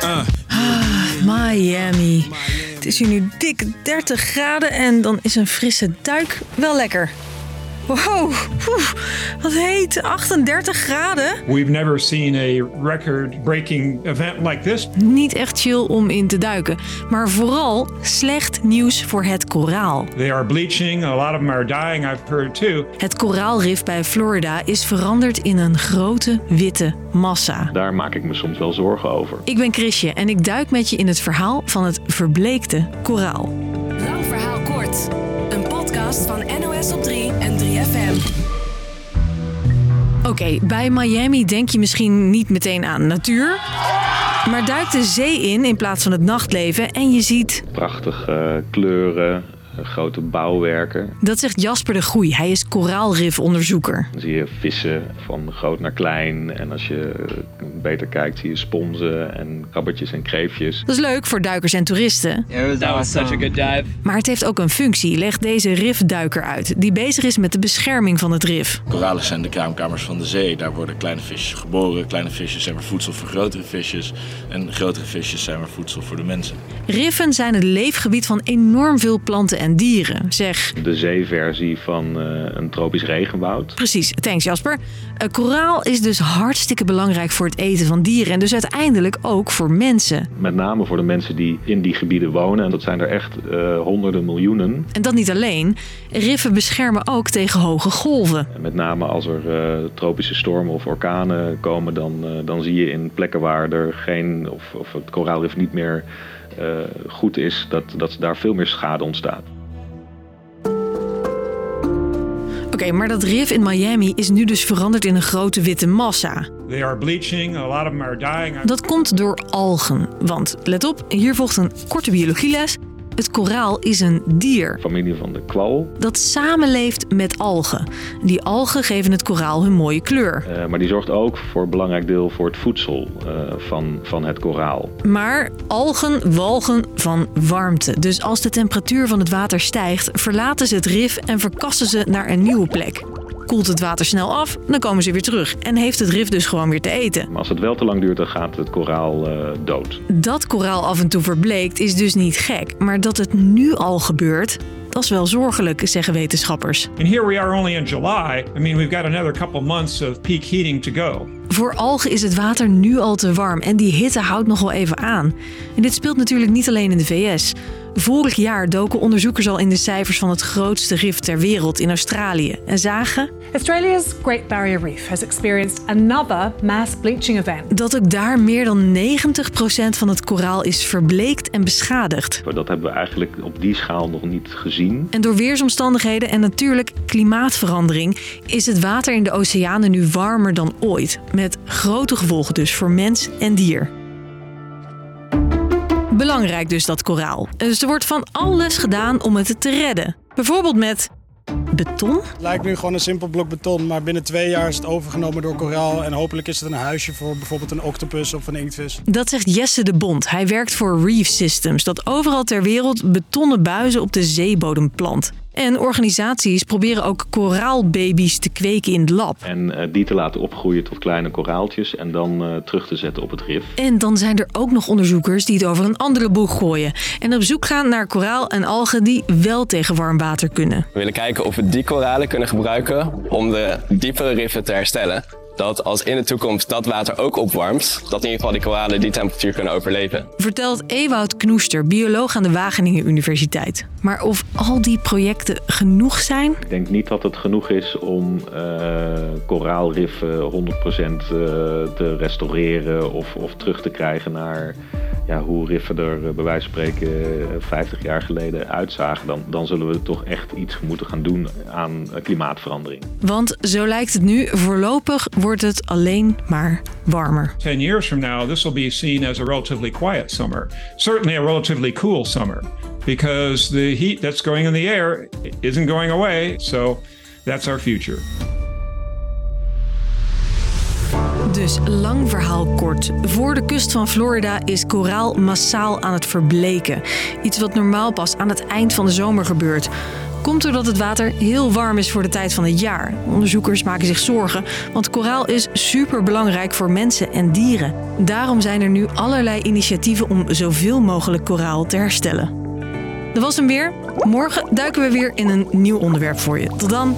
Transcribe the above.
Ah, Miami. Het is hier nu dik 30 graden en dan is een frisse duik wel lekker. Wow, wat heet. 38 graden. We've never seen a record-breaking event like this. Niet echt chill om in te duiken, maar vooral slecht nieuws voor het koraal. They are bleaching. A lot of them are dying, I've heard too. Het koraalrif bij Florida is veranderd in een grote witte massa. Daar maak ik me soms wel zorgen over. Ik ben Chrisje en ik duik met je in het verhaal van het verbleekte koraal. Podcast van NOS op 3 en 3FM. Oké, bij Miami denk je misschien niet meteen aan natuur. Maar duik de zee in in plaats van het nachtleven en je ziet... Prachtige kleuren, eh, grote bouwwerken. Dat zegt Jasper de Goei. Hij is koraalrifonderzoeker. Dan zie je vissen van groot naar klein. En als je beter kijkt zie je sponsen en krabbertjes en kreefjes. Dat is leuk voor duikers en toeristen. That was such a good dive. Maar het heeft ook een functie, legt deze rifduiker uit. Die bezig is met de bescherming van het rif. Koralen zijn de kraamkamers van de zee. Daar worden kleine visjes geboren. Kleine visjes zijn maar voedsel voor grotere visjes. En grotere visjes zijn maar voedsel voor de mensen. Riffen zijn het leefgebied van enorm veel planten en dieren. Zeg, De zeeversie van eh, een tropisch regenwoud. precies, thanks Jasper. Eh, koraal is dus hartstikke belangrijk voor het eten van dieren. En dus uiteindelijk ook voor mensen. Met name voor de mensen die in die gebieden wonen. En dat zijn er echt eh, honderden miljoenen. En dat niet alleen. Riffen beschermen ook tegen hoge golven. En met name als er tropische stormen of orkanen komen, dan, dan zie je in plekken waar er geen, of, of het koraalrif niet meer goed is, dat, dat daar veel meer schade ontstaat. Oké, maar dat rif in Miami is nu dus veranderd in een grote witte massa. They are bleaching. A lot of them are dying. Dat komt door algen. Want, let op, hier volgt een korte biologieles. Het koraal is een dier Familie van de kwal, dat samenleeft met algen. Die algen geven het koraal hun mooie kleur. eh, maar die zorgt ook voor een belangrijk deel voor het voedsel eh, van, van het koraal. Maar algen walgen van warmte. Dus als de temperatuur van het water stijgt, verlaten ze het rif en verkassen ze naar een nieuwe plek. Koelt het water snel af, dan komen ze weer terug. En heeft het rif dus gewoon weer te eten. Maar als het wel te lang duurt, dan gaat het koraal eh, dood. Dat koraal af en toe verbleekt is dus niet gek. Maar dat het nu al gebeurt, dat is wel zorgelijk, zeggen wetenschappers. And here we are only in July. I mean, we've got another couple months of peak heating to go. Voor algen is het water nu al te warm en die hitte houdt nog wel even aan. En dit speelt natuurlijk niet alleen in de VS. Vorig jaar doken onderzoekers al in de cijfers van het grootste rif ter wereld in Australië en zagen Australia's Great Barrier Reef has experienced another mass bleaching event. dat ook daar meer dan 90% van het koraal is verbleekt en beschadigd. Dat hebben we eigenlijk op die schaal nog niet gezien. En door weersomstandigheden en natuurlijk klimaatverandering is het water in de oceanen nu warmer dan ooit. Met grote gevolgen dus voor mens en dier. Belangrijk dus dat koraal. Dus er wordt van alles gedaan om het te redden. Bijvoorbeeld met beton. Het lijkt nu gewoon een simpel blok beton, maar binnen twee jaar is het overgenomen door koraal. En hopelijk is het een huisje voor bijvoorbeeld een octopus of een inktvis. Dat zegt Jesse de Bond. Hij werkt voor Reef Systems, dat overal ter wereld betonnen buizen op de zeebodem plant. En organisaties proberen ook koraalbaby's te kweken in het lab. En eh, die te laten opgroeien tot kleine koraaltjes en dan eh, terug te zetten op het rif. En dan zijn er ook nog onderzoekers die het over een andere boeg gooien. En op zoek gaan naar koraal en algen die wel tegen warm water kunnen. We willen kijken of we die koralen kunnen gebruiken om de diepere riffen te herstellen. Dat als in de toekomst dat water ook opwarmt, dat in ieder geval die koralen die temperatuur kunnen overleven. Vertelt Ewout Knoester, bioloog aan de Wageningen Universiteit. Maar of al die projecten genoeg zijn? Ik denk niet dat het genoeg is om eh, koraalriffen 100% eh, te restaureren of, of terug te krijgen naar ja, hoe riffen er eh, bij wijze van spreken eh, 50 jaar geleden uitzagen. Dan, dan zullen we toch echt iets moeten gaan doen aan eh, klimaatverandering. Want zo lijkt het nu, voorlopig wordt het alleen maar warmer. 10 years from now, this will be seen as a relatively quiet summer. Certainly a relatively cool summer. Because the heat that's going in the air isn't going away. So that's our future. Dus lang verhaal kort. Voor de kust van Florida is koraal massaal aan het verbleken. Iets wat normaal pas aan het eind van de zomer gebeurt. komt doordat het water heel warm is voor de tijd van het jaar. Onderzoekers maken zich zorgen, want koraal is super belangrijk voor mensen en dieren. Daarom zijn er nu allerlei initiatieven om zoveel mogelijk koraal te herstellen. Dat was hem weer. Morgen duiken we weer in een nieuw onderwerp voor je. Tot dan.